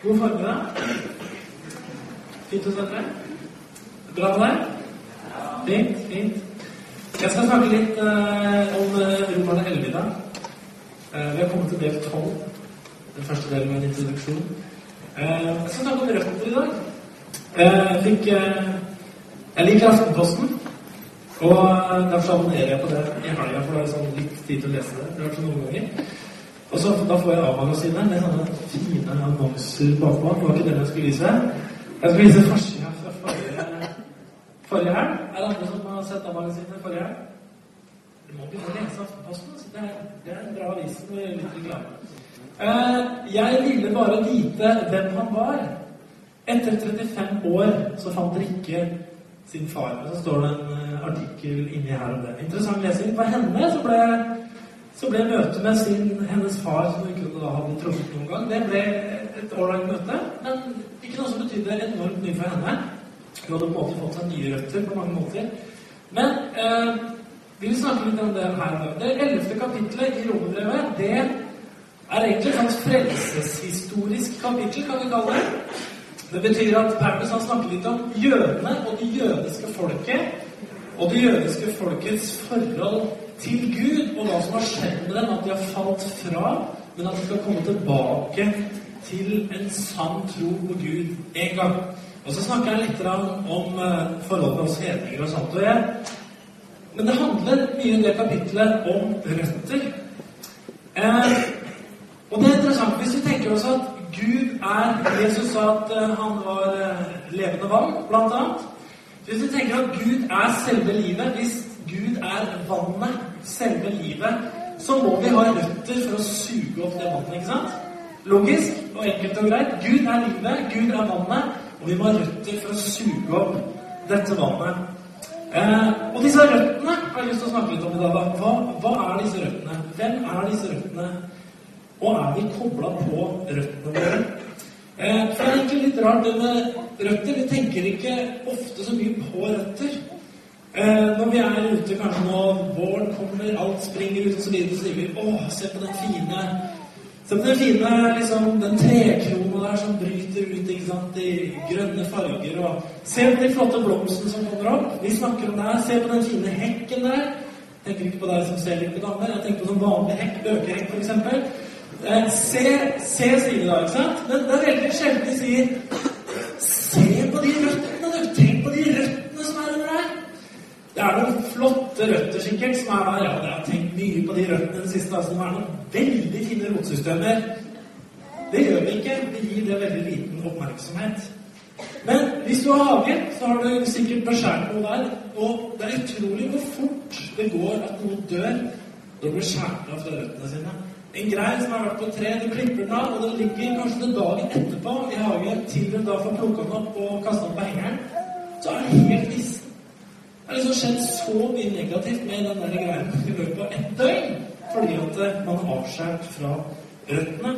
God formiddag. Fint å se dere. Bra med deg? Fint, fint. Jeg skal snakke litt eh, om Romerne 11 i dag. Eh, vi har kommet til del 12. Den første delen med en introduksjon. Eh, jeg skal snakke om røtter i dag. Eh, jeg fikk eh, Jeg liker Aftenposten. Og eh, derfor abonnerer jeg på det i helga, for det er sånn litt tid til å lese det. Det har vært sånn noen ganger. Og så Da får jeg A-magasinet med sånne fine annonser bakpå. Det var ikke den jeg skulle vise. Jeg skulle vise forsida fra forrige, forrige helg. Er det andre som har sett A-magasinet forrige helg? Du må begynne å lese Aftenposten. Så Det er, det er en bra avis med litt reklame. Eh, jeg ville bare vite hvem han var. Etter 35 år så fant Rikke sin far. Og så står det en eh, artikkel inni her om det. Interessant lesing. For henne så ble, så ble møtet med sin, hennes far, som hun kunne da hadde truffet noen gang, det ble et ålreit møte. Men ikke noe som betydde enormt mye for henne. Hun hadde på en måte fått seg nye røtter på mange måter. Men eh, vi vil snakke litt om det her. Det ellevte kapittelet i Romerbrevet, det er egentlig et sånt frelseshistorisk kapittel, kan vi kalle det. Det betyr at Paulus har snakket litt om jødene og det jødiske folket, og det jødiske folkets forhold til Gud, og hva som har skjedd med dem, at de har falt fra, men at de skal komme tilbake til en sann tro på Gud en gang. Og så snakker jeg litt om, eh, forholdet mellom hedninger og sånt. Og jeg, men det handler mye i det kapitlet om røtter. Eh, og det er interessant hvis vi tenker oss at Gud er Jesus sa at eh, han var eh, levende vann, blant annet. Hvis vi tenker at Gud er selve livet, hvis Gud er vannet, selve livet, så må vi ha røtter for å suge opp det vannet, ikke sant? Logisk og enkelt og greit. Gud er livet, Gud er vannet, og vi må ha røtter for å suge opp dette vannet. Eh, og disse røttene har jeg lyst til å snakke litt om i dag. da. Hva, hva er disse røttene? Hvem er disse røttene? Og er vi kobla på røttene våre? Eh, for det er egentlig litt rart det med røtter. Vi tenker ikke ofte så mye på røtter. Eh, når vi er ute kanskje nå våren kommer, alt springer ut og så, videre, så sier vi 'Å, se på den fine Se på den fine liksom, den trekrona der som bryter ut ikke sant, i grønne farger. Og se på de flotte blomstene som kommer opp. Vi snakker om det her. Se på den fine hekken der. Jeg tenker ikke på deg som ser litt damer. Jeg tenker på sånn vanlig hekk, bøkehekk f.eks. Eh, se, se, sier vi da, ikke sant? Men det er veldig sjelden de sier Det er noen flotte røtter sikkert som er der. Ja, jeg har tenkt mye på de røttene den siste som Det er noen veldig fine rotsystemer. Det gjør vi ikke. Vi gir det veldig liten oppmerksomhet. Men hvis du har hage, så har du sikkert beskjært noe der. Og det er utrolig hvor fort det går at noe dør når det blir skåret av fra røttene sine. En grein som har vært på tre, du klipper den av, og den ligger kanskje den dagen etterpå i hagen til du da får plukka den opp og kasta den på hengeren. Så er den helt vissen. Det har liksom skjedd så mye negativt med den der greia i løpet av ett døgn fordi at man er avskåret fra røttene.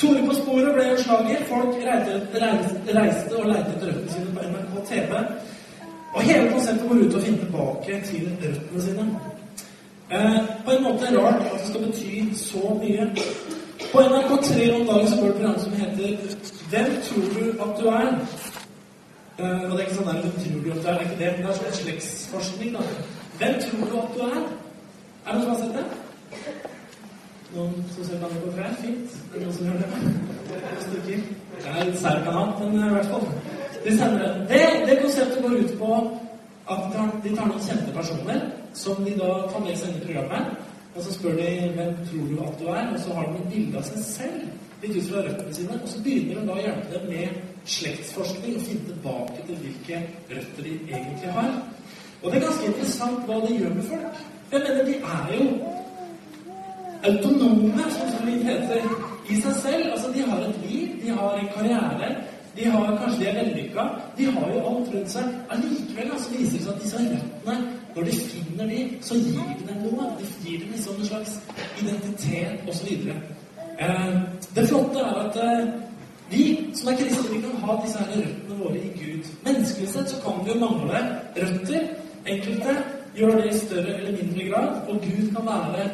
Tore på sporet ble en slager. Folk reiste, og leite etter røttene sine på NRK TV. Og hele konseptet går ut og finne tilbake til røttene sine. Eh, på en måte rart at det skal bety så mye. På NRK3 om dagen så går det et program som heter 'Hvem tror du at du er?' Eh, og det er ikke sånn der, hvem tror du du er, det er ikke det, men det er sånn slektsforskning. da. Hvem tror du at du er? Er det noen som har sett det? Noen som ser på NRK3? Fint. Er det noen som gjør det? Det. Det er litt sær kanal, men i hvert fall. De sender det. det. Det konseptet går ut på at de tar noen kjente personer som de da tar med seg inn i programmet. Og så spør de hvem tror du at du er, og så har de et bilde av seg selv litt ut fra røttene sine. Og så begynner de da å hjelpe dem med slektsforskning og finne tilbake til hvilke røtter de egentlig har. Og det er ganske interessant hva det gjør med folk. Jeg mener, de er jo autonome, som det heter, i seg selv. Altså, de har et liv, de har en karriere. De har, kanskje de er vellykka. De har jo alt rundt seg. Allikevel altså, viser det seg at disse røttene, når de finner de, så gir de dem noe. De gir dem liksom en slags identitet osv. Eh, det flotte er at eh, vi som er kristne, vi kan ha disse her røttene våre i Gud. Menneskelig sett så kan vi jo mangle røtter. Enkelte gjør det i større eller mindre grad, og Gud kan være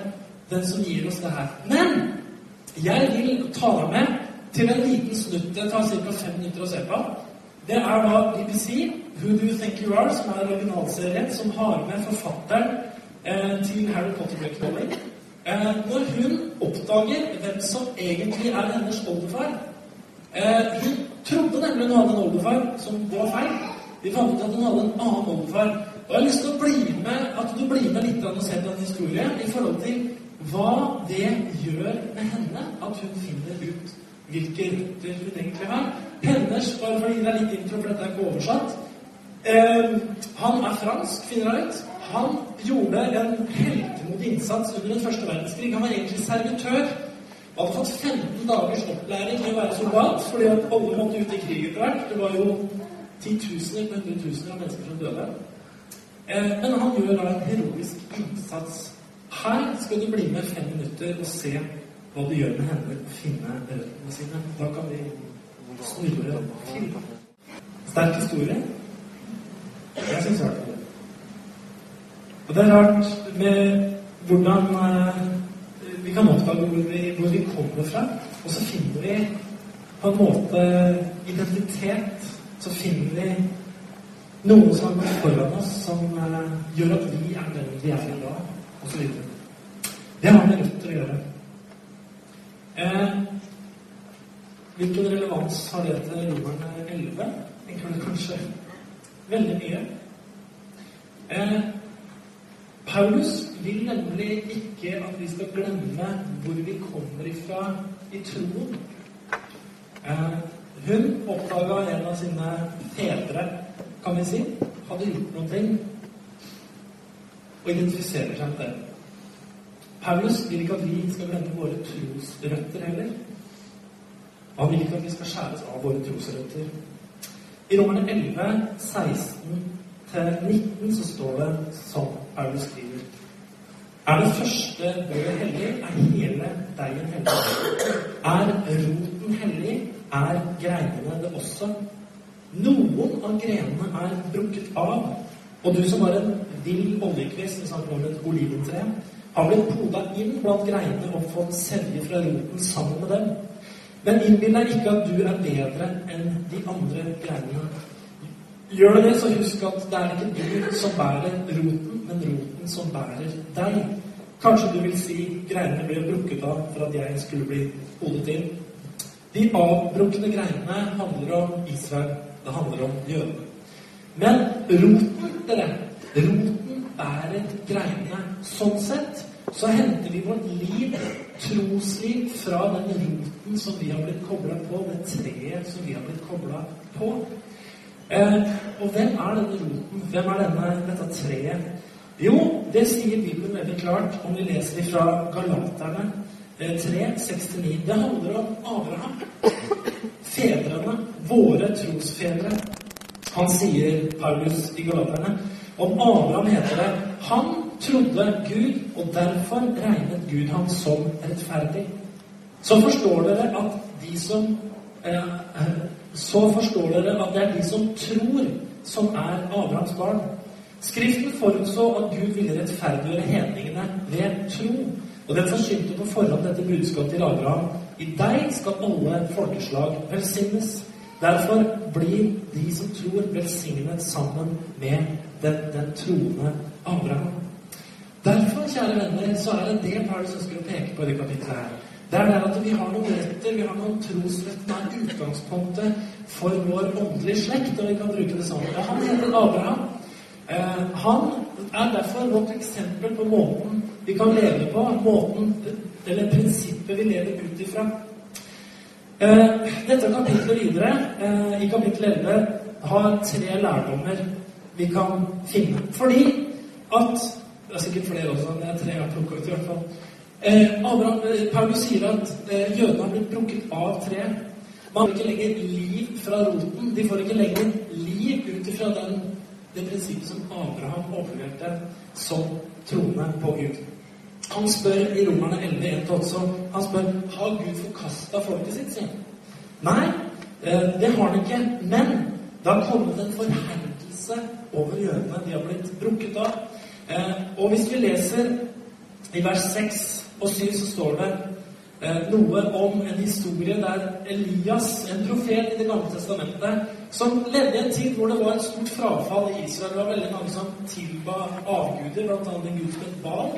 den som gir oss det her. Men jeg vil ta deg med til en liten snutt. Det tar ca. fem minutter å se på. Det er da BBC, Who Do You Think You Are, som er originalserien, som har med forfatteren eh, til Harry Potter-bøkene Eh, når hun oppdager hvem som egentlig er hennes oldefar eh, Hun trodde nemlig hun hadde en oldefar som var feil. Vi fant ut at hun hadde en annen oldefar. Og jeg har lyst til å bli med, at du blir med litt og ser på en historie i forhold til hva det gjør med henne at hun finner ut hvilke røtter hun egentlig har. Hennes, bare for å gi deg litt intro, for dette er ikke oversatt eh, Han er fransk, finner jeg ut. Han gjorde en heltemodig innsats under den første verdenskrig. Han var egentlig servitør. Og hadde fått 15 dagers opplæring i å være soldat, fordi at alle måtte ut i krig etter hvert. Det var jo titusener på hundretusener av mennesker som døde. Eh, men han gjør da en heroisk innsats. Her skal du bli med fem minutter og se hva det gjør med henne å finne røttene sine. Da kan vi snurre til. Sterk historie. Jeg syns i hvert fall det. Og det er rart med hvordan vi kan oppdage hvor vi, hvor vi, kommer fra. Og så finner vi på en måte identitet. Så finner vi noen som har gått foran oss, som uh, gjør at vi er den vi er i dag, osv. Det har med røtter å gjøre. Eh, hvilken relevans har det til romerne 11? Tenker du kanskje veldig mye? Eh, Paulus vil nemlig ikke at vi skal glemme hvor vi kommer ifra i troen. Eh, hun oppdaga en av sine fedre, kan vi si, hadde gjort noen ting, og identifiserer seg med det. Paulus vil ikke at vi skal glemme våre trosrøtter heller. Han vil ikke at vi skal skjæres av våre trosrøtter. I Romerne 11, 16 19 så står det sånn Paulus skriver. Er det første ordet hellig, er hele deigen hellig. Er roten hellig, er greinene det også. Noen av grenene er brukket av, og du som har en vill oljekvist, vi snakker om et oliventre, har blitt poda inn blant greinene og fått selje fra roten sammen med dem. Men innbill deg ikke at du er bedre enn de andre greinene. Gjør du det, så husk at det er ikke du som bærer roten, men roten som bærer deg. Kanskje du vil si greinene ble brukket av for at jeg skulle bli hodet inn. De avbrukne greinene handler om Israel. Det handler om jødene. Men roten, dere, roten bærer greinene. Sånn sett så henter vi vårt liv, trosliv, fra den roten som vi har blitt kobla på, det treet som vi har blitt kobla på. Eh, og hvem er denne roten? Hvem er denne, dette treet? Jo, det sier Bibelen veldig klart om vi leser fra Galaterne eh, 3, 6-9. Det handler om Abraham. Fedrene, våre trosfedre. Han sier, Paulus i Galaterne, om Abraham heter det Han trodde Gud, og derfor regnet Gud ham som rettferdig. Så forstår dere at de som eh, så forstår dere at det er de som tror, som er Abrahams barn. Skriften forutså at Gud ville rettferdiggjøre hedningene ved tro. Og den forsynte på forhånd dette budskapet til Abraham. I deg skal alle folkeslag velsignes. Derfor blir de som tror, velsignet sammen med den, den troende Abraham. Derfor, kjære venner, så er det det Paulus ønsker å peke på i det kapittelet her. Det er det at vi har noen retter, vi har noen trosretter, er utgangspunktet for vår åndelige slekt, og vi kan bruke det sammen. Han heter Abraham. Eh, han er derfor vårt eksempel på måten vi kan leve på, måten, eller prinsippet vi lever ut ifra. Eh, dette kapittelet videre, eh, i kapittel 11, har tre lærdommer vi kan finne. Fordi at Det er sikkert flere også, men det er tre jeg har plukka ut i hvert fall. Eh, Abraham, eh, Paulus sier at eh, jødene har blitt brukket av tre. Man får ikke lenger liv fra roten. De får ikke lenger liv ut ifra det prinsippet som Abraham overleverte som troende på Gud. Han spør i Romerne 11, 1 også, han spør har Gud forkasta folket sitt. sier Nei, eh, det har han ikke. Men det har kommet en forherdelse over jødene. De har blitt brukket av. Eh, og hvis vi leser i vers 6 og 7 så står det eh, noe om en historie der Elias, en profet i Det gamle testamentet, som levde i en tid hvor det var et stort frafall i Israel. Det var veldig mange som tilba avguder, bl.a. en gud som het Baal.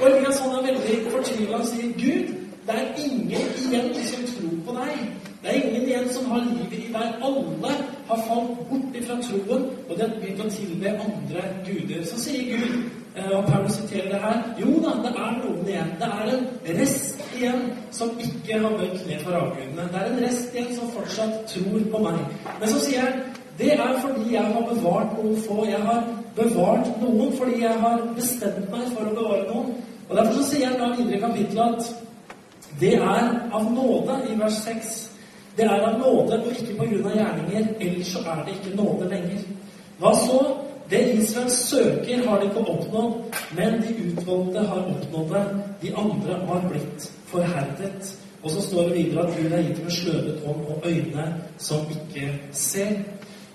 Og Elias han er veldig fortvila og sier Gud, det er ingen igjen som tror på deg. Det er ingen igjen som har livet i deg. Alle har falt bort ifra troen, og de har begynt å tilbe andre guder. Så sier Gud, og Paulus siterer det her, jo da, det er noen igjen. Det er en rest igjen som ikke har bøyd ned for avgudene. Det er en rest igjen som fortsatt tror på meg. Men så sier han det er fordi jeg har bevart noen få. Jeg har bevart noen fordi jeg har bestemt meg for å bevare noen. Og Derfor så sier han da videre i kapittelet at det er av nåde i vers 6. Det er av nåde og ikke på grunn av gjerninger, ellers så er det ikke nåde lenger. Hva så? Det Israel søker, har de ikke oppnådd, men de utvalgte har oppnådd det. De andre har blitt forherdet. Og så står det videre at Gud er gitt med sløvet hånd og øyne som ikke ser.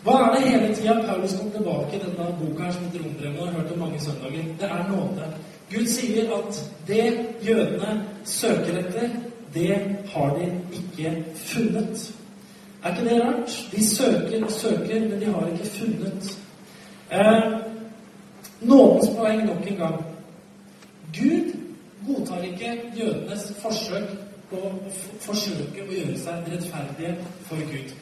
Hva er det hele tida Paulus kom tilbake i denne boka her som heter Rombrevet og har hørt om mange søndager? Det er nåde. Gud sier at det jødene søker etter, det har de ikke funnet. Er ikke det rart? De søker og søker, men de har ikke funnet. Eh, nådens poeng nok en gang. Gud godtar ikke jødenes forsøk på å forsøke å gjøre seg rettferdige for Gud.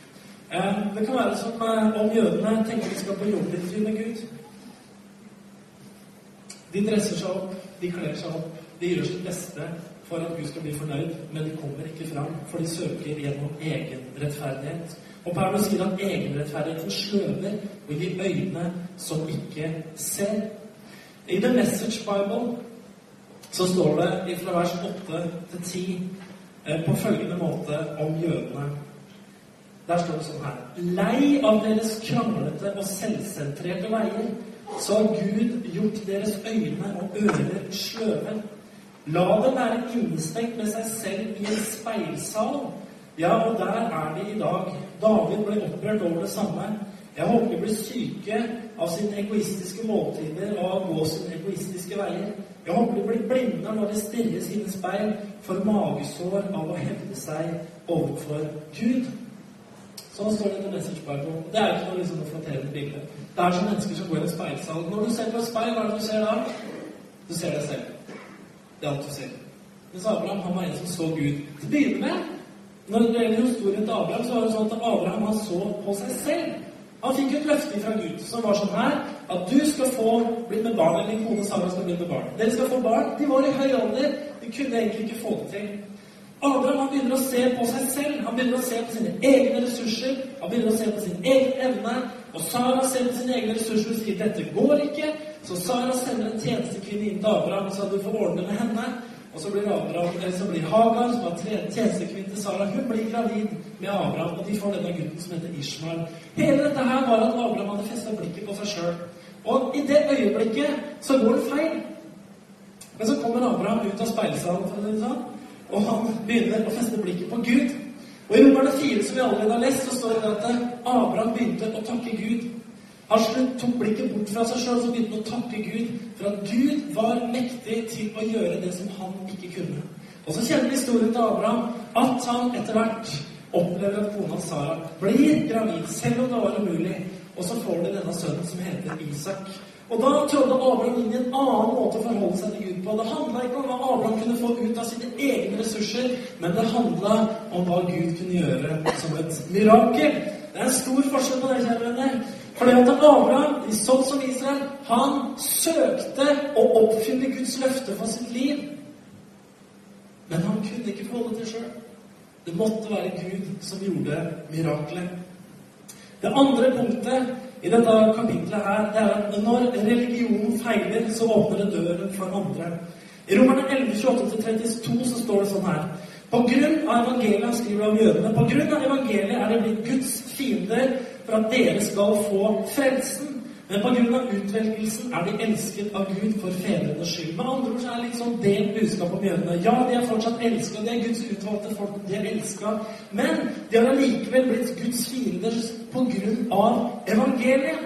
Eh, det kan være som eh, om jødene tenker de skal på jobbintervju med Gud. De dresser seg opp, de kler seg opp, de gjør sitt beste for at Gud skal bli fornøyd, men de kommer ikke fram, for de søker gjennom egen rettferdighet. Og Paulus sier at egenrettferdigheten sløver og de øyne som ikke ser. I The Message Bible så står det fra vers 8 til 10 eh, på følgende måte om jødene. Der står det sånn her Lei av deres kranglete og selvsentrerte veier så har Gud gjort deres øyne og ører sløve. La dem være innestengt med seg selv i en speilsal. Ja, og der er de i dag. David ble opprørt over det samme. Jeg håper de blir syke av sine egoistiske måltider og av å gå sine egoistiske veier. Jeg håper de blir blinde når de stirrer sine speil, for magesår av å hevde seg overfor Gud. Sånn står det i Message Bible. Det er ikke noe liksom flatterende bilde. Det er som mennesker som går i en speilsal. Når du ser på et speil, hva er det du ser da? Du ser deg selv. Det er alt du ser. Mens Abraham han var en som så Gud. Til å begynne med, når det gjelder historien til Abraham, så var det sånn at Abraham han så på seg selv. Han fikk et løfte fra Gud som var sånn her at du skal få bli med barn, eller din kone Sara skal bli med barn. Dere skal få barn. De var i høy alder. De kunne egentlig ikke få det til. Abraham han begynner å se på seg selv. Han begynner å se på sine egne ressurser. Han begynner å se på sin egen evne. Og Sara ser på sine egne ressurser og sier 'dette går ikke'. Så Sara sender en tjenestekvinne inn til Abraham og sa du får ordne med henne. Og så blir, Abraham, så blir Hagar, som var tjenestekvinne til Sara, hun blir gravid med Abraham, og de får denne gutten som heter Ishmael. Hele dette her var at Abraham hadde festa blikket på seg sjøl. Og i det øyeblikket så går det feil. Men så kommer Abraham ut av speilsalen, sånn. Og han begynner å feste blikket på Gud. Og I Romerne 4, som vi allerede har lest, så står det at Abraham begynte å takke Gud. Han tok blikket bort fra seg sjøl og begynte å takke Gud for at Gud var mektig til å gjøre det som han ikke kunne. Og så kjenner vi historien til Abraham at han etter hvert opplever at kona Sara blir gravid, selv om det var umulig. Og så får de denne sønnen som heter Isak. Og da trådte Abraham inn i en annen måte å forholde seg til Gud på. Det handla ikke om hva Abraham kunne få ut av sine egne ressurser, men det handla om hva Gud kunne gjøre som et mirakel. Det er en stor forskjell på det, kjære venner. Fordi at Abraham, sånn som Israel, han søkte å oppfylle Guds løfte for sitt liv. Men han kunne ikke få det til sjøl. Det måtte være Gud som gjorde miraklet. Det andre punktet i dette kapitlet her, det er at når religionen feiler, så åpner det døren for andre. I Romerne 11, 28-32 så står det sånn her På grunn av evangeliet, han skriver om jødene, på grunn av evangeliet er det blitt Guds fiender for at dere skal få frelsen. Men pga. utvelgelsen er de elsket av Gud for fedrenes skyld. Med andre ord så er liksom det delt om jødene. Ja, de er fortsatt elska, de er Guds utvalgte folk, de er elska. Men de har allikevel blitt Guds fiender pga. evangeliet.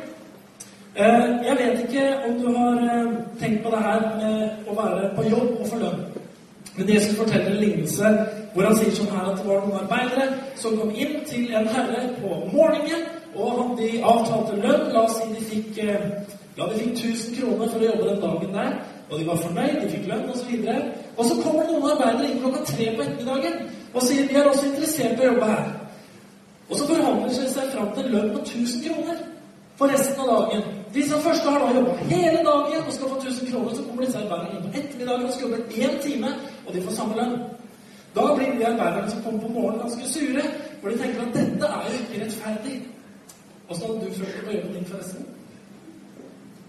Eh, jeg vet ikke om du har eh, tenkt på det her med å være på jobb og få lønn. Men Jesus forteller en lignelse hvor han sier sånn her at det var noen arbeidere som kom inn til en herre på morgenen, og de avtalte lønn. La oss si de fikk, eh, ja, de fikk 1000 kroner for å jobbe den dagen der. Og de var fornøyd, de fikk lønn osv. Og, så og så kommer noen arbeidere inn klokka tre på ettermiddagen og sier de er også interessert i å jobbe her. Og så forhandler de seg fram til en lønn på 1000 kroner for resten av dagen. De som første har da jobba hele dagen og skal få 1000 kroner, så kommer disse arbeiderne inn på ettermiddagen og skal jobbe én time, og de får samme lønn. Da blir de arbeiderne som kommer på morgenen, ganske sure, for de tenker at dette er jo ikke rettferdig. Åssen hadde du følt det gjøre jobben ting, forresten?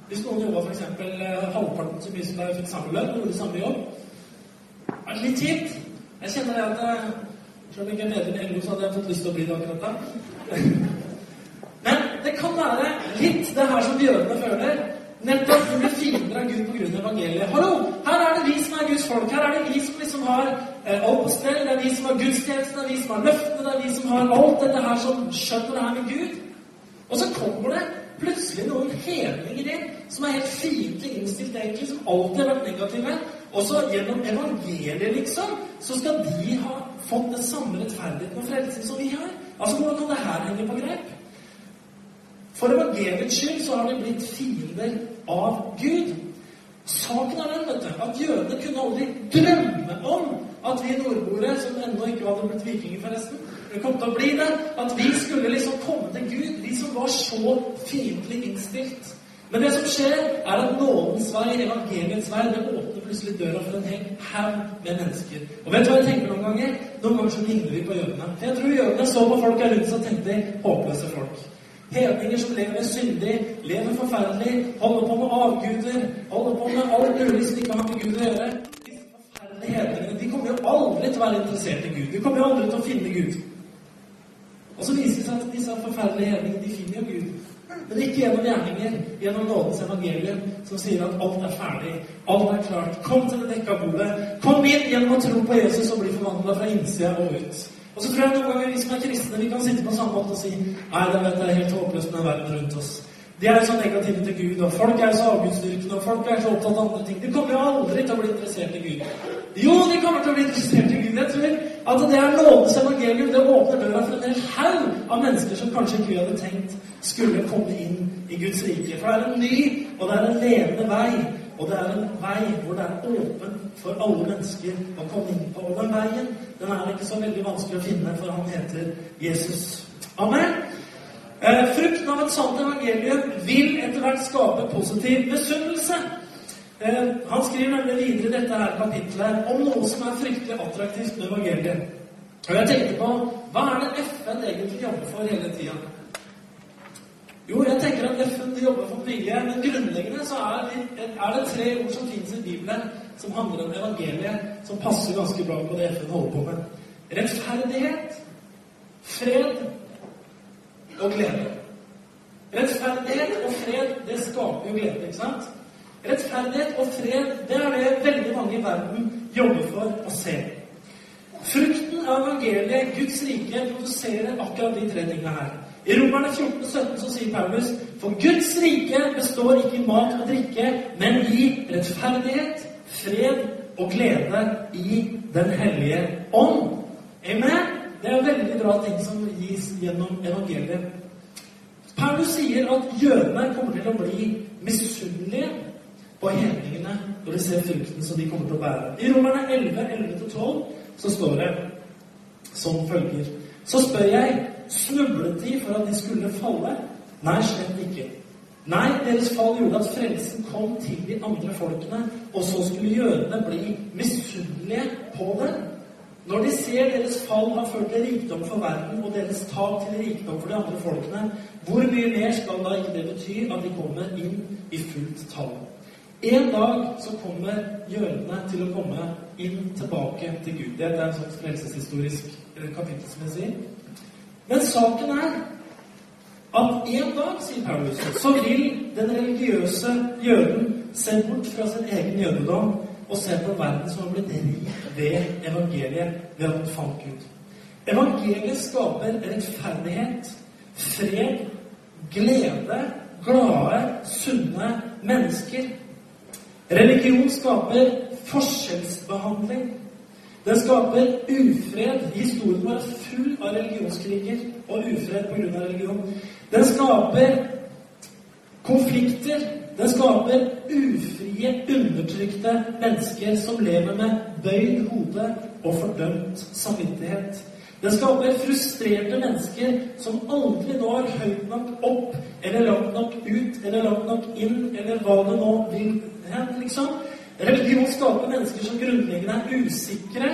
Hvis noen jobba f.eks. Eh, halvparten så mye som deg, fikk samme lønn gjorde samme jobb, er det litt kjipt. Jeg kjenner det at eh, selv om jeg ikke er medlem i LO, så hadde jeg fått lyst til å bli det akkurat da. Det kan være litt det her som jødene føler. Nettopp de blir fiender av Gud pga. evangeliet. Hallo! Her er det vi som er Guds folk. Her er det vi som liksom har eh, alt på stell. Det er vi som har gudstjenesten, det er vi som har løftene, det er vi som har alt dette her som skjønner det her med Gud. Og så kommer det plutselig noen hedninger inn som er helt fiendtlig innstilt, egentlig, som alltid har vært negative. Og så gjennom evangeliet, liksom, så skal de ha fått den samme rettferdigheten og frelsen som vi har. Altså, hvordan kan det her henge på grep? For evangeliets skyld så har de blitt fiender av Gud. Saken er den vet du, at jødene kunne aldri drømme om at vi nordboere, som ennå ikke hadde blitt vikinger, forresten, kom til å bli det, at vi skulle liksom komme til Gud, vi som var så fiendtlig innstilt. Men det som skjer, er at nådens vei, evangeliets vei, det åpner plutselig døra for en heng haug med mennesker. Og vet du hva jeg tenker noen ganger? Noen ganger så ligner vi på jødene. Jeg tror jødene så på folk her rundt seg og tenkte håpløse folk. Hedninger som lever syndig, lever forferdelig, holder på med avguder, holder på med alt mulig som ikke har med Gud å gjøre. Disse forferdelige hedningene de kommer jo aldri til å være interessert i Gud. De kommer jo aldri til å finne Gud. Og så viser det seg at disse forferdelige gjerningene de finner jo Gud. Men ikke gjennom gjerninger, gjennom nådens evangelium, som sier at alt er ferdig, alt er klart. Kom til det dekka bordet. Kom inn gjennom å tro på Jesus og bli forvandla fra innsida og ut. Og så tror jeg noen ganger vi som er kristne, vi kan sitte på samme måte og si Nei, det, er helt håpløst med verden rundt oss. De er jo så negative til Gud, og folk er så avgudsdyrkende, og folk er så opptatt av andre ting. De kommer jo aldri til å bli interessert i Gud. Jo, de kommer til å bli interessert i Gud. Jeg tror at det er nådens evangelium. Det åpner døra for en hel haug av mennesker som kanskje ikke vi hadde tenkt skulle komme inn i Guds rike. For det er en ny, og det er en levende vei. Og det er en vei hvor det er åpen for alle mennesker å komme inn på. Og den veien den er ikke så veldig vanskelig å finne, for han heter Jesus. Amen. Eh, frukten av et sant evangelium vil etter hvert skape positiv misunnelse. Eh, han skriver nemlig videre dette her kapitlet om noe som er fryktelig attraktivt med evangeliet. Og jeg tenkte på hva er det FN egentlig jobber for hele tida? Jo, jeg tenker at FN jobber for mye, men grunnleggende så er det, er det tre ord som finnes i Bibelen, som handler om evangeliet, som passer ganske bra på det FN holder på med. Rettferdighet, fred og glede. Rettferdighet og fred, det skaper jo glede, ikke sant? Rettferdighet og fred, det er det veldig mange i verden jobber for å se. Frukten av evangeliet, Guds rike, produserer akkurat de tre tingene her. I Romerne 14, 17 så sier Paulus for Guds rike består ikke i mat og drikke, men i rettferdighet, fred og glede i Den hellige ånd. Amen? Det er veldig bra ting som gis gjennom evangeliet. Paulus sier at jødene kommer til å bli misunnelige på hedningene når de ser frukten som de kommer til å bære. I Romerne 11, 11-12 så står det som følger. Så spør jeg Snublet de for at de skulle falle? Nei, slett ikke. Nei, deres fall gjorde at frelsen kom til de andre folkene, og så skulle jødene bli misunnelige på det. Når de ser deres fall har ført til rikdom for verden, og deres tap til rikdom for de andre folkene, hvor mye mer skal da ikke det bety at de kommer inn i fullt tall? En dag så kommer jødene til å komme inn tilbake til Gud. Det er en sånn frelseshistorisk kapittel, som jeg sier. Men saken er at en dag, sier Paulus, så vil den religiøse jøden se bort fra sin egen jødedom og se på verden som har blitt rik ved evangeliet, ved at den fant Gud. Evangeliet skaper rettferdighet, fred, glede, glade, sunne mennesker. Religion skaper forskjellsbehandling, Den skaper ufred. Historien vår er full av religionskriger og ufred pga. religion. Den skaper konflikter. Den skaper ufrie, undertrykte mennesker som lever med bøyd hode og fordømt samvittighet. Den skaper frustrerte mennesker som aldri når høyt nok opp, eller langt nok ut, eller langt nok inn, eller hva det nå vil liksom. Religion skaper mennesker som grunnleggende er usikre,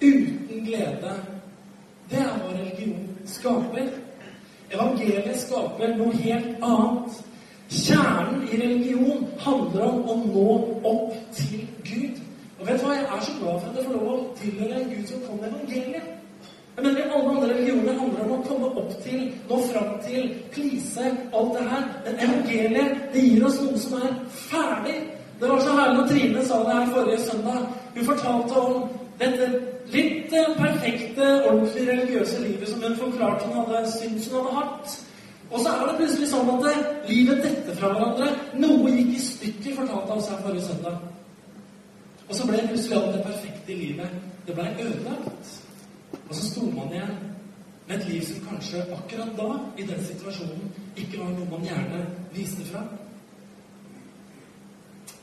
uten glede. Det er hva religion skaper. Evangeliet skaper noe helt annet. Kjernen i religion handler om å nå opp til Gud. Og vet du hva? Jeg er så glad for at jeg får lov å tilhøre en Gud som kom med evangeliet. Jeg mener, Alle andre religioner handler om å komme opp til, nå fram til, please, alt det her. Men evangeliet det gir oss noe som er ferdig. Det var så herlig når Trine sa det her forrige søndag. Hun fortalte om dette litt perfekte, ordentlig religiøse livet som hun forklarte hun hadde syntes hun hadde hatt. Og så er det plutselig sånn at livet detter fra hverandre. Noe gikk i stykker, fortalte han oss her forrige søndag. Og så ble plutselig alt det perfekte i livet det ble ødelagt. Og så sto man igjen med et liv som kanskje akkurat da, i den situasjonen, ikke var noe man gjerne viste fra.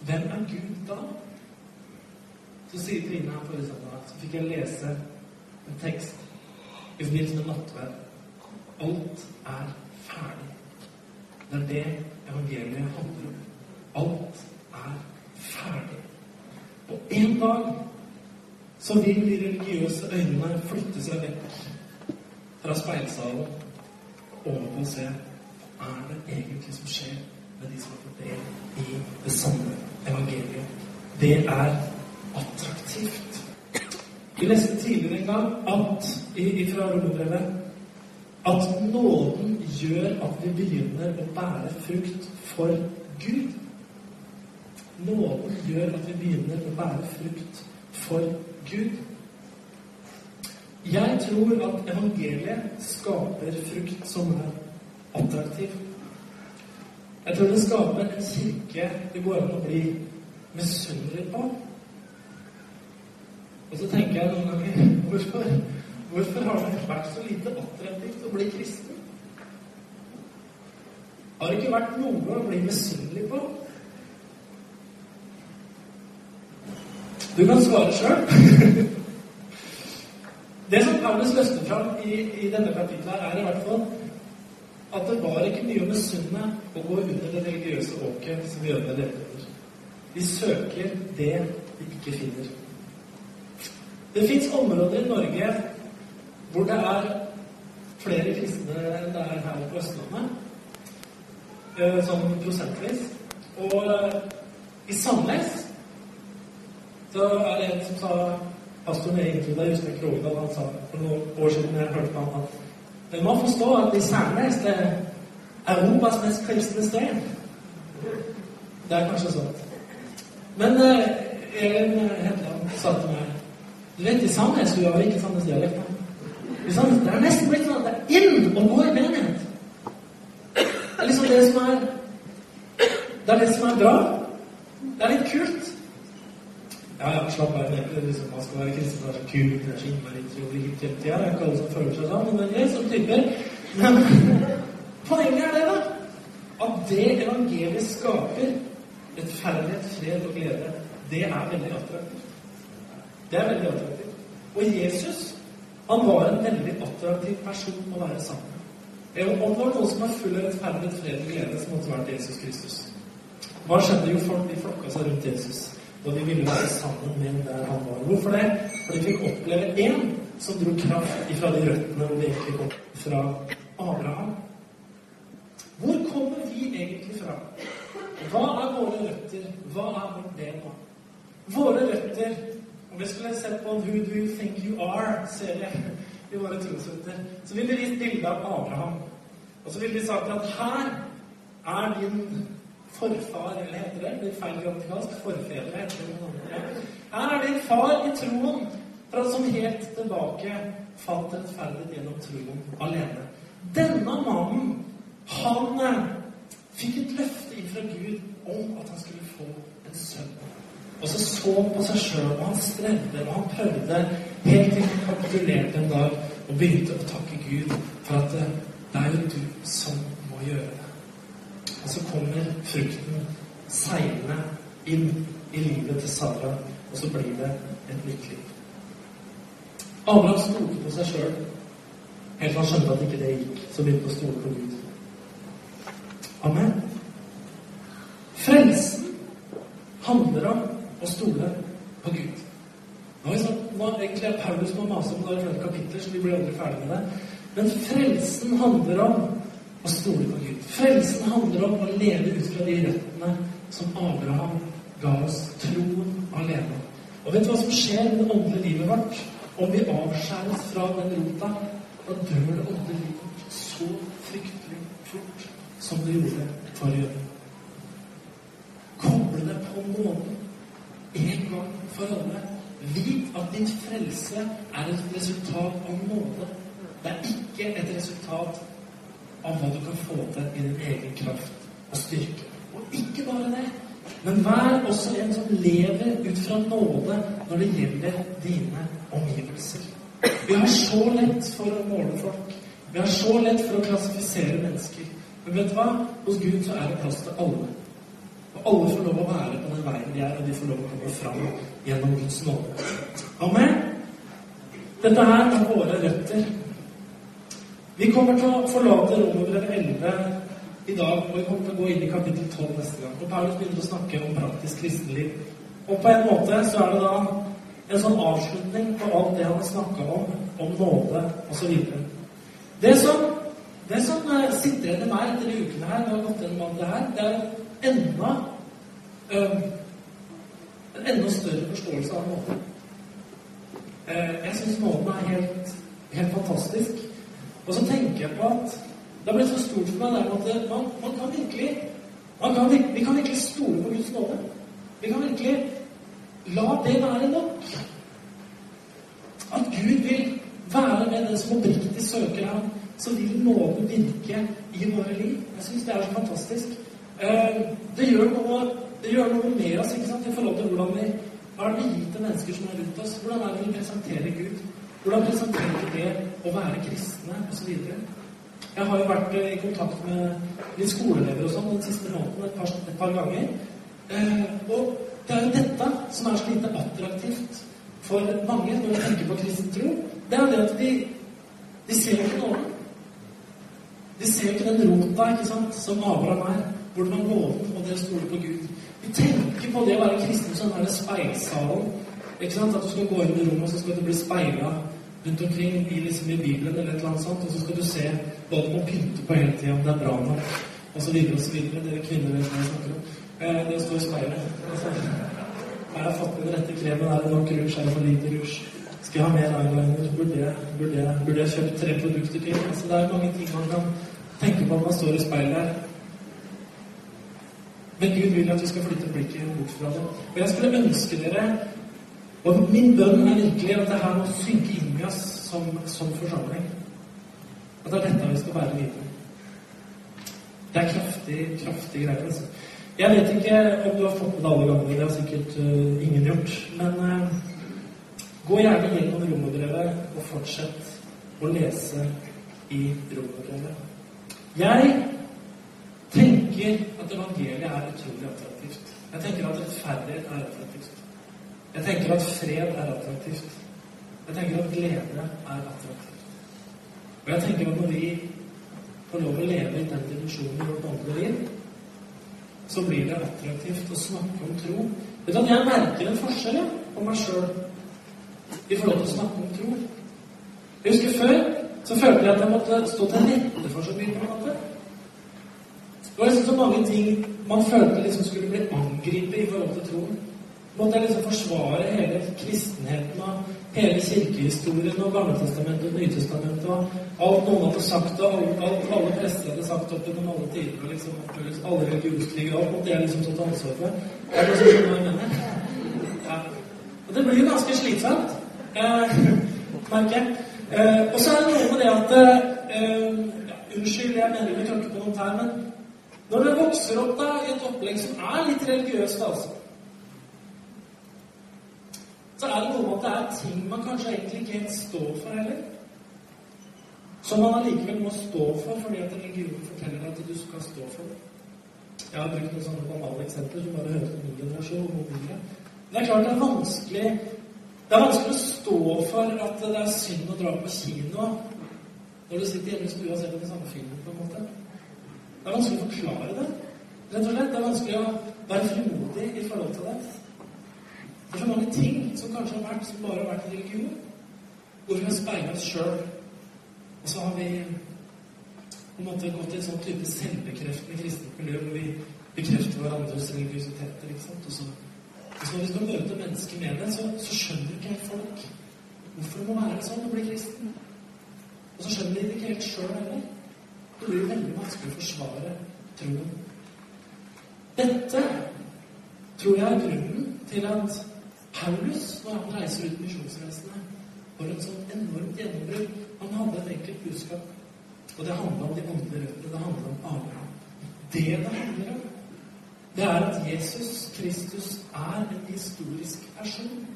Hvem er Gud da? Så sier Trine her forrige søndag, så fikk jeg lese en tekst i forbindelse med nattverd. Alt er ferdig. Det er det evangeliet handler om. Alt er ferdig. Og en dag så vil de religiøse øynene flytte seg vekk fra speilsalen og over på å se hva er det egentlig som skjer med de som har fått del i det samme evangeliet. Det er attraktivt. Vi leste tidligere en gang at, fra romerbrevet at nåden gjør at vi begynner å bære frukt for Gud. Nåden gjør at vi begynner å bære frukt for Gud. Jeg tror at evangeliet skaper frukt som er attraktiv. Jeg tror det skaper en kirke det går an å bli misunnelig på. Og så tenker jeg noen ganger hvorfor, hvorfor har det vært så lite attraktivt å bli kristen? Har det ikke vært noe å bli misunnelig på? Du kan svare sjøl. Det som Paulus løfter fram i, i denne kapitlet, er i hvert fall at det var ikke mye å misunne å gå under det religiøse åket som jødene levde under. De søker det de ikke finner. Det fins områder i Norge hvor det er flere kristne enn det er her på Østlandet, eh, sånn prosentvis. Og eh, i Sandnes så er det en som sa Pastoren egentlig, da Jostein Krogdal han sa for noen år siden jeg hørte på han at men må forstå at i Sandnes er Europas mest kristne sted. Det er kanskje sånn. Men eh, Elin Hetland sa til meg Du vet, i Sandnes Du har ikke Sandnes dialekt. Det er nesten blitt sånn at det er inn å gå i menighet. Det er liksom det som er Det er det som er bra. Det er litt kult. Ja, ja, slapp av. Liksom, man skal være kristen være så kult. Det er så innmari utrolig hipt hele tida. Det er ikke alle som føler seg sånn, men det er sånne typer. Men poenget er det, da. At det evangeliet skaper rettferdighet, fred og glede, det er veldig attraktivt. Det er veldig attraktivt. Og Jesus, han var en veldig attraktiv person å være sammen med. Om det var noen som var full av rettferdighet, fred og glede, så måtte det vært Jesus Kristus. Hva skjedde jo? Folk de flokka seg rundt Jesus. Og de ville være sammen med der han var. Hvorfor det? For de fikk oppleve én som dro kraft ifra de røttene de egentlig kom fra Abraham. Hvor kommer vi egentlig fra? Hva er våre røtter? Hva er vårt DNA? Våre røtter Om vi skulle sett på en Who Do You Think You Are-serie i våre trosrøtter, så ville de gitt bilde av Abraham. Og så ville de sagt at her er din forfar, eller heter det? Litt feil grammatikalsk. Forfedre heter det. Her er din far i troen, fra som helt tilbake falt rettferdighet gjennom troen alene. Denne mannen, han eh, fikk et løfte ifra Gud om at han skulle få en sønn. Og så så han på seg sjøl, og han strevde, og han prøvde, helt til han kapitulerte en dag og begynte å takke Gud for at det, det er jo du som må gjøre det. Og så kommer frukten seilende inn i livet til Sara, og så blir det et nytt liv. Abraham stolte på seg sjøl helt til han skjønte at ikke det gikk. Så begynte han å stole på Gud. Amen. Frelsen handler om å stole på Gud. Nå er sånn, nå, egentlig er Paulus må mase om det flere kapitler, så vi blir aldri ferdig med det. Men frelsen handler om å stole på Gud. Frelsen handler om å leve ut fra de røttene som Abraham ga oss troen alene. Og vet du hva som skjer med det åndelige livet vårt? Om vi avskjæres fra den rota, da dør det åndelige livet vårt så fryktelig fort som det gjorde for å gjøre. Koble det på nåden en gang for alle. Vit at din frelse er et resultat av nåde. Det er ikke et resultat av hva du kan få til i din egen kraft og styrke. Og ikke bare det, men vær også en som lever ut fra nåde når det gjelder dine omgivelser. Vi har så lett for å måle folk. Vi har så lett for å klassifisere mennesker. Men vet du hva? Hos Gud så er det plass til alle. Og alle får lov å være på den veien de er, og de får lov å komme fram gjennom Guds nåde. Amen? Dette her er våre røtter. Vi kommer til å forlate Romerbrevet 11 i dag, og vi kommer til å gå inn i kapittel 12 neste gang. Og Paulus begynner å snakke om praktisk kristenliv. Og på en måte så er det da en sånn avslutning på alt det han har snakka om, om nåde osv. Det som, det som eh, sitter igjen i meg etter de ukene her, når jeg har gått gjennom det her, det er enda øh, en enda større forståelse av nåde. Eh, jeg syns nåden er helt, helt fantastisk. Og så tenker jeg på at det har blitt så stort for meg at man, man kan virkelig man kan, Vi kan virkelig stole på Guds nåde. Vi kan virkelig La det være nok. At Gud vil være med den som oppriktig søker ham, så vil nåden virke i våre liv. Jeg syns det er så fantastisk. Eh, det gjør noe, det gjør noe med oss ikke sant, i forhold til hvordan vi hva er det vi gir til mennesker som er rundt oss? Hvordan er det vi presenterer Gud? Hvordan presenterer det å være kristne osv.? Jeg har jo vært i kontakt med litt skoleelever og sånn den siste måneden et par, et par ganger. Eh, og det er jo dette som er så lite attraktivt for mange når de tenker på kristen tro. Det er det at de, de ser jo ikke noen. De ser jo ikke den rota ikke sant, som Abraham er, hvor det går opp og det stoler på Gud. De tenker på det å være kristen som er speilsalen. Ikke sant? At du skal gå inn i rommet, og så skal du bli speila rundt omkring i, liksom, i Bibelen eller et eller annet sånt, og så skal du se hva du må pynte på hele tida, om det er bra nok, osv. osv. Dere kvinner vet hva jeg snakker om. Eh, det står i speilet. Altså, har jeg fått med den rette kremen? Er det nok rouge? Er det for lite rouge? Skal jeg ha mer eyeliner? Burde jeg, burde jeg, burde jeg kjøpt tre produkter til? Altså, det er mange ting man kan tenke på når man står i speilet her. Men Gud vil at vi skal flytte blikket bort fra det. Og jeg skulle ønske dere Og min bønn er virkelig at det her må synke oss som, som forsamling. At det er dette vi skal være videre. Det er kraftig, kraftig greier. Altså. Jeg vet ikke om du har fått med deg alle gangene. Det har sikkert uh, ingen gjort. Men uh, gå gjerne gjennom romerbrevet og fortsett å lese i romerbrevet. Jeg tenker at evangeliet er utrolig attraktivt. Jeg tenker at rettferdighet er attraktivt. Jeg tenker at fred er attraktivt. Jeg tenker at glede er attraktivt. Og jeg tenker at når vi får lov å leve i den dimensjonen i vårt åndelige liv, så blir det attraktivt å snakke om tro. Vet du Jeg merker en forskjell på meg sjøl i forhold til å snakke om tro. Jeg husker Før så følte jeg at jeg måtte stå til rette for så mye. på en måte. Det var liksom så mange ting man følte liksom skulle bli angrepet i forhold til troen. Måtte jeg liksom forsvare hele kristenheten og hele kirkehistorien og Gamletestamentet og Nytestamentet og alt noen hadde sagt, og alt, alt alle prester hadde sagt opp gjennom alle tider, og liksom, liksom alle religionskriger, alt måtte jeg liksom ta ansvar for. Er det sånn hva jeg mener? Ja. Og det blir jo ganske slitsomt, eh, merker jeg. Eh, og så er det noe med det at eh, ja, Unnskyld, jeg mener vi tråkker på noen tær, men når du vokser opp da i et opplegg som er litt religiøst, altså så er det noe med at det er ting man kanskje egentlig ikke helt står for heller. Som man allikevel må stå for fordi at religionen forteller at du skal stå for det. Jeg har brukt noen sånne banale eksempler som bare høres på min generasjon. Det er klart det er vanskelig det er vanskelig å stå for at det er synd å dra på kino når du sitter hjemme i stua og ser på den samme filmen. på en måte. Det er vanskelig å forklare det. Rett og slett. Det er vanskelig å være frimodig i forhold til det. Det er så mange ting som kanskje har vært som bare har vært i religion, hvor vi har speila oss sjøl. Og så har vi på en måte gått i en sånn type selvbekreftende kristent miljø hvor vi bekrefter hverandres religiøsiteter. ikke sant? Og så, og så når vi skal mennesker med det, så, så skjønner ikke helt folk hvorfor det må være sånn å bli kristen. Og så skjønner de det ikke helt sjøl heller. Det blir veldig vanskelig å forsvare troen. Dette tror jeg er grunnen til at Paulus, når han reiser ut misjonsreisene, var et sånt enormt gjennombrudd. Han hadde et enkelt budskap, og det handla om de åndelige røttene. Det handla om Abraham. Det det handler om, det er at Jesus Kristus er en historisk person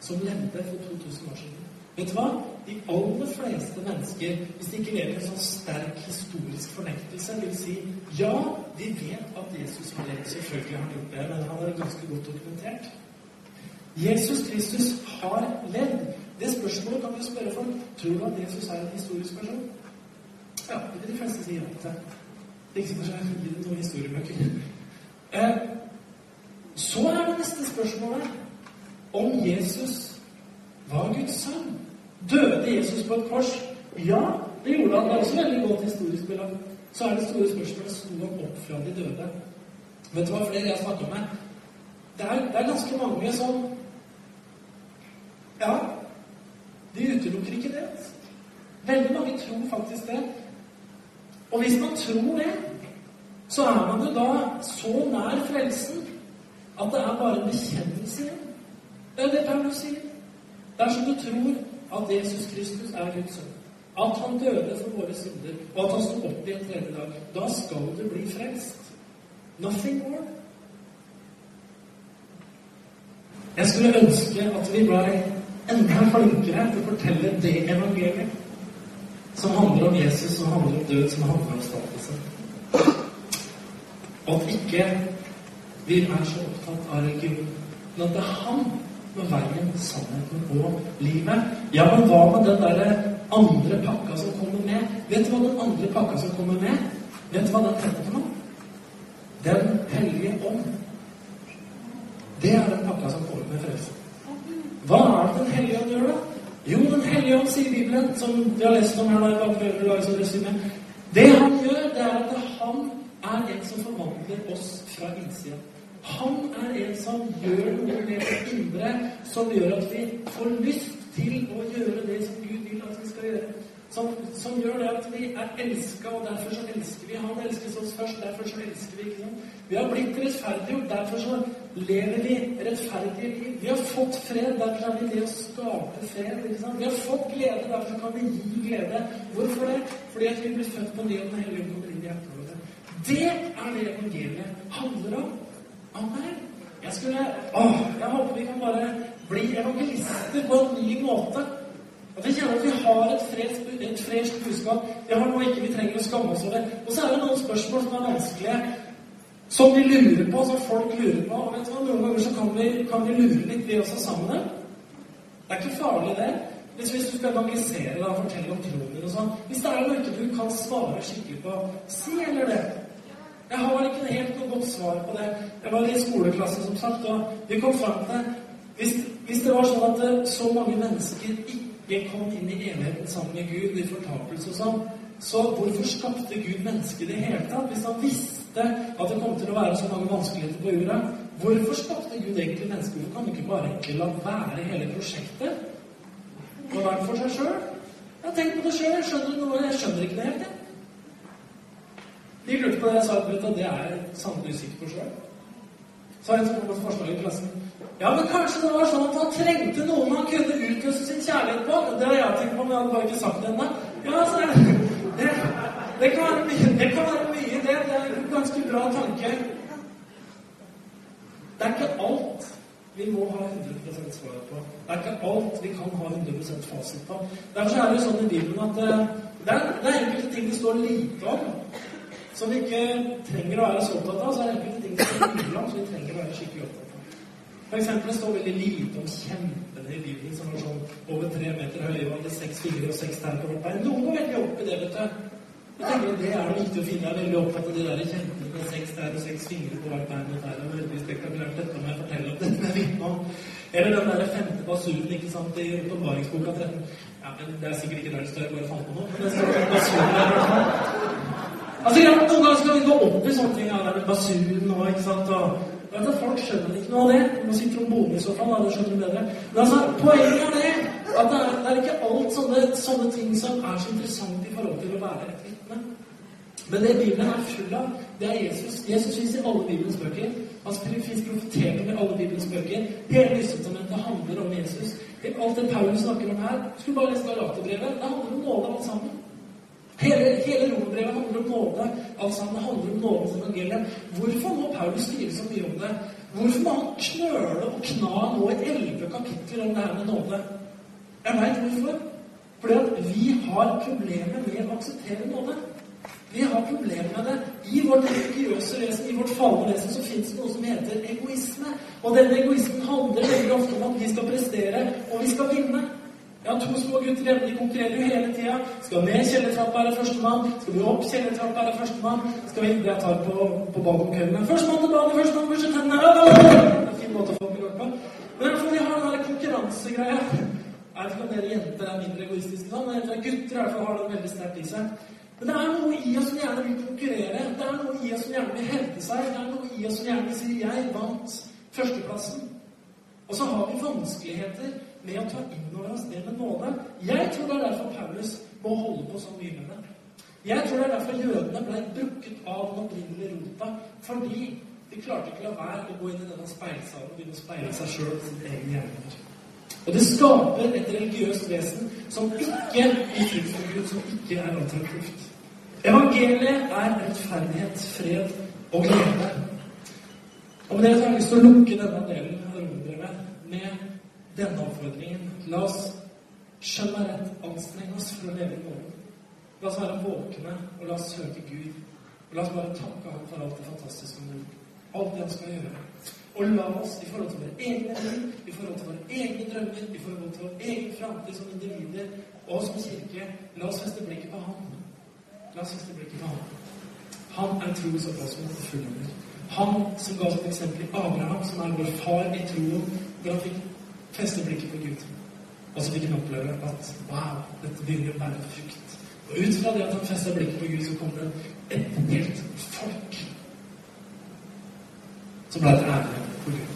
som levde for 2000 år siden. Vet du hva? De aller fleste mennesker, hvis de ikke lever en sånn sterk historisk fornektelse, vil si ja, vi vet at Jesus har levd. Selvfølgelig har han gjort det, men han er ganske godt dokumentert. Jesus Kristus har levd. Det spørsmålet kan vi spørre folk. Tror du at Jesus er en historisk person? Ja, det vil de fleste si ja til. Det er ikke sikkert jeg gir noen historiebøker. Eh, så er det neste spørsmålet om Jesus var Guds sønn. Døde Jesus på et kors? Ja, det gjorde han. Det er også veldig godt historisk belagt. Så er det store spørsmålet sto han opp fra de døde. Vet du hva flere jeg snakka med? Det er, det er ganske mange som Ja, de utelukker ikke det. Veldig mange tror faktisk det. Og hvis man tror det, så er man jo da så nær frelsen at det er bare en bekjennelse igjen. Det er det Paulus sier. Dersom du tror at Jesus Kristus er Guds sønn, at han døde for våre synder, og at han sto opp igjen tredje dag, da skal du bli frelst. Nothing more. Jeg skulle ønske at vi ble enda flinkere til å fortelle det evangeliet som handler om Jesus, som handler om død, som handler om oppstandelse. Og at ikke vi er så opptatt av religion, men at det er han med veien, sannheten og livet. Ja, men hva med den der andre pakka som kommer med? Vet du hva den andre pakka som kommer med? Vet du hva den heter for noe? Den hellige ånd. Det er den pakka som kommer med frelse. Hva er det Den hellige ånd gjør, da? Jo, Den hellige ånd, sier Bibelen, som vi har lest om her da, Det han gjør, det er at han er en som forvandler oss fra innsida. Han er en som gjør noe med det indre, som gjør at vi får lyst til å gjøre det som Gud vil at vi skal gjøre. Som, som gjør det at vi er elska, og derfor så elsker vi. Han elskes oss først, derfor så elsker vi. ikke? Vi har blitt rettferdiggjort, derfor så lever vi rettferdige liv. Vi har fått fred, derfor er vi det å skape fred. ikke sant? Vi har fått glede, derfor kan vi gi glede. Hvorfor det? Fordi at vi blir født på ny, og Den hellige ånd inn i hjertet vårt. Det er det evangeliet handler om. Amen. Jeg skulle Åh, jeg håper vi kan bare bli evangelister på en ny måte. At vi kjenner at vi har et fresht, et fresht budskap. Vi har noe ikke vi trenger å skamme oss over. Og så er det noen spørsmål som er vanskelige, som vi lurer på, som folk lurer på. Og vet du hva, Noen ganger så kan vi, kan vi lure litt, vi også, sammen. Det er ikke farlig, det. Hvis, hvis du skal evangelisere og fortelle om troen din og sånn Hvis det er noe ikke du kan svare skikkelig på, si eller det. Jeg har ikke helt noe godt svar på det. Jeg var i skoleklasse, som sagt, og vi kom fram til hvis, hvis det var sånn at eh, så mange mennesker ikke kom inn i evigheten sammen med Gud i fortapelse og sånn, så hvorfor skapte Gud mennesket i det hele tatt? Hvis han visste at det kom til å være så mange vanskeligheter på jorda, hvorfor skapte Gud egentlig mennesket? Hvorfor kan du ikke bare egentlig la være hele prosjektet? Og være for seg sjøl? Ja, tenk på det sjøl. Jeg skjønner noe, jeg skjønner ikke det helt. Jeg. De lurte på det jeg sa, at det er sannelig usikker på sjøl. Så har jeg som forslag i klassen. Ja, men kanskje det var sånn at han trengte noen han kunne utløse sin kjærlighet på? Det har jeg tenkt på, men jeg hadde bare ikke sagt det ennå. Ja, så er det, det, kan være mye, det kan være mye, det. Det er en ganske bra tanke. Det er ikke alt vi må ha 100 svar på. Det er ikke alt vi kan ha 100 fasit på. Derfor er det sånn i Bibelen at eh, det er, det er enkelte ting det står lite om, som vi ikke trenger å være så opptatt av. Så er det enkelte ting det står mye om, som vi trenger å være skikkelig opptatt av. For eksempel, det står veldig lite om kjempene i Bibelen som var sånn over tre meter høye og hadde seks fingre og seks tær på hvert bein. Noen går veldig opp i det, vet du. Jeg tenker Det er det viktig å finne. Jeg er veldig opptatt av de der kjempene med seks tær og seks fingre på hvert bein. Det er veldig spektakulært. Dette må jeg fortelle om. Dette er vitne om. Eller den der femte basunen ikke sant, i åpenbaringsboka 13. Ja, men Det er sikkert ikke der det står. Jeg bare fant på noe. Men det står basunen der. Altså, ja, Noen ganger skal vi gå opp i sånne ting. Ja, det er basunen og ikke sant, og vet du, Folk skjønner ikke noe av det. Du må si trombone i så fall. det skjønner du bedre. Men altså, poenget er det at det er, det er ikke alt sånne, sånne ting som er så interessant i forhold til å være et vitne. Men det Bibelen er full av, det er Jesus. Jesus fins i alle Bibelens bøker. Han fins profetert om i alle Bibelens bøker. Hele Nyttestamentet handler om Jesus. Alt det Paulus snakker om her Skulle bare lese Galaterbrevet. Det handler om nåde, alt sammen. Hele, hele romerbrevet handler om nåde. Alt sammen handler om nådens evangelium. Hvorfor må Paulus skrive så mye om det? Hvorfor må han knøle og kna nå i elleve kapitler om det her med nåde? Jeg veit hvorfor. Fordi at vi har problemer med å akseptere nåde. Vi har problemer med det. I vårt religiøse vesen, i vårt falne vesen, så fins det noe som heter egoisme. Og denne egoismen handler veldig ofte om at vi skal prestere, og vi skal vinne. Jeg har to små gutter hjemme. De konkurrerer jo hele tida. Skal ned kjellertrappa, er det førstemann. Skal vi opp kjellertrappa, er det førstemann. Skal vi Jeg tar på, på balkonkøyene. Førstemann til badet, førstemann til. Det er en fin måte å få meg på. Men i vi har den der konkurransegreia. Jeg vet ikke om dere jenter er mindre egoistiske sånn, men gutter i hvert fall har det veldig sterkt i seg. Men det er noe i oss som gjerne vil konkurrere. Det er noe i oss som gjerne vil hevde seg. Det er noe i oss som gjerne vil si 'jeg vant førsteplassen'. Og så har vi vanskeligheter med å ta inn over oss det med nåde. Jeg tror det er derfor Paulus må holde på så mye med det. Jeg tror det er derfor jødene ble brukket av den opprinnelige rota. Fordi de klarte ikke å la være å gå inn i denne speilsalen og begynne å speile seg sjøl og sine egne hjerner. Og det skaper et religiøst vesen som ikke frykt Gud, som ikke er attraktivt. Evangeliet er rettferdighet, fred og glede. Og med det har jeg lyst til å lukke denne delen av romerbrevet med denne oppfordringen. La oss skjønne rett anstrenge oss for å leve i morgen. La oss være våkne, og la oss søke Gud. Og la oss bare takke Ham for alt det fantastiske som gjort. Alt det Han skal gjøre. Og la oss i forhold til våre egne liv, i forhold til våre egne drømmer, i forhold til vår egen framtid som individer og som kirke, la oss feste blikket på Ham. La oss feste blikket på ham. Han er troens opphavsmann og fullender. Han som ga oss et eksempel i Abraham, som er vår far i troen, hvor han fikk feste blikket på Gud. Og så fikk han oppleve at wow, dette begynner å bære frukt. Og ut fra det at han festa blikket på Gud, så kom det et helt folk som ble til ære for Gud.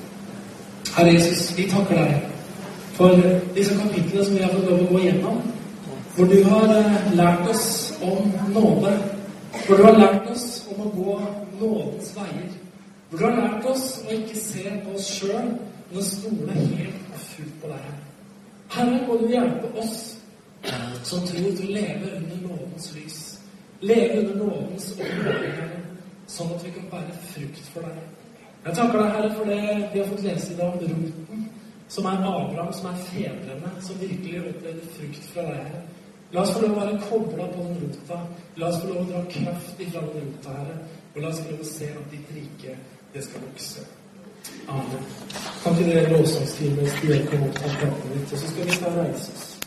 Herre Jesus, vi takker deg for disse kapitlene som vi har fått lov å gå igjennom, hvor du har eh, lært oss om nåde. hvor du har lært oss om å gå nådens veier. hvor du har lært oss å ikke se på oss sjøl, men å stole helt og fullt på deg. Herre, må du hjelpe oss som tror til å leve under nådens lys. Leve under nådens åpenbaring, sånn at vi kan bære frukt for deg. Jeg takker deg, Herre, for det vi har fått lese i dag om roten, som er Abraham, som er fedrene, som virkelig opplevde frukt fra deg, Herre. La oss få lov å være kobla på den rota. La oss få lov å dra kraft ifra den rota, Herre. Og la oss få lov å se at ditt rike, det skal vokse. Amen. Kan ikke dere lovsangsteamet stikke opp av platene ditt, og så skal vi ta og reise oss.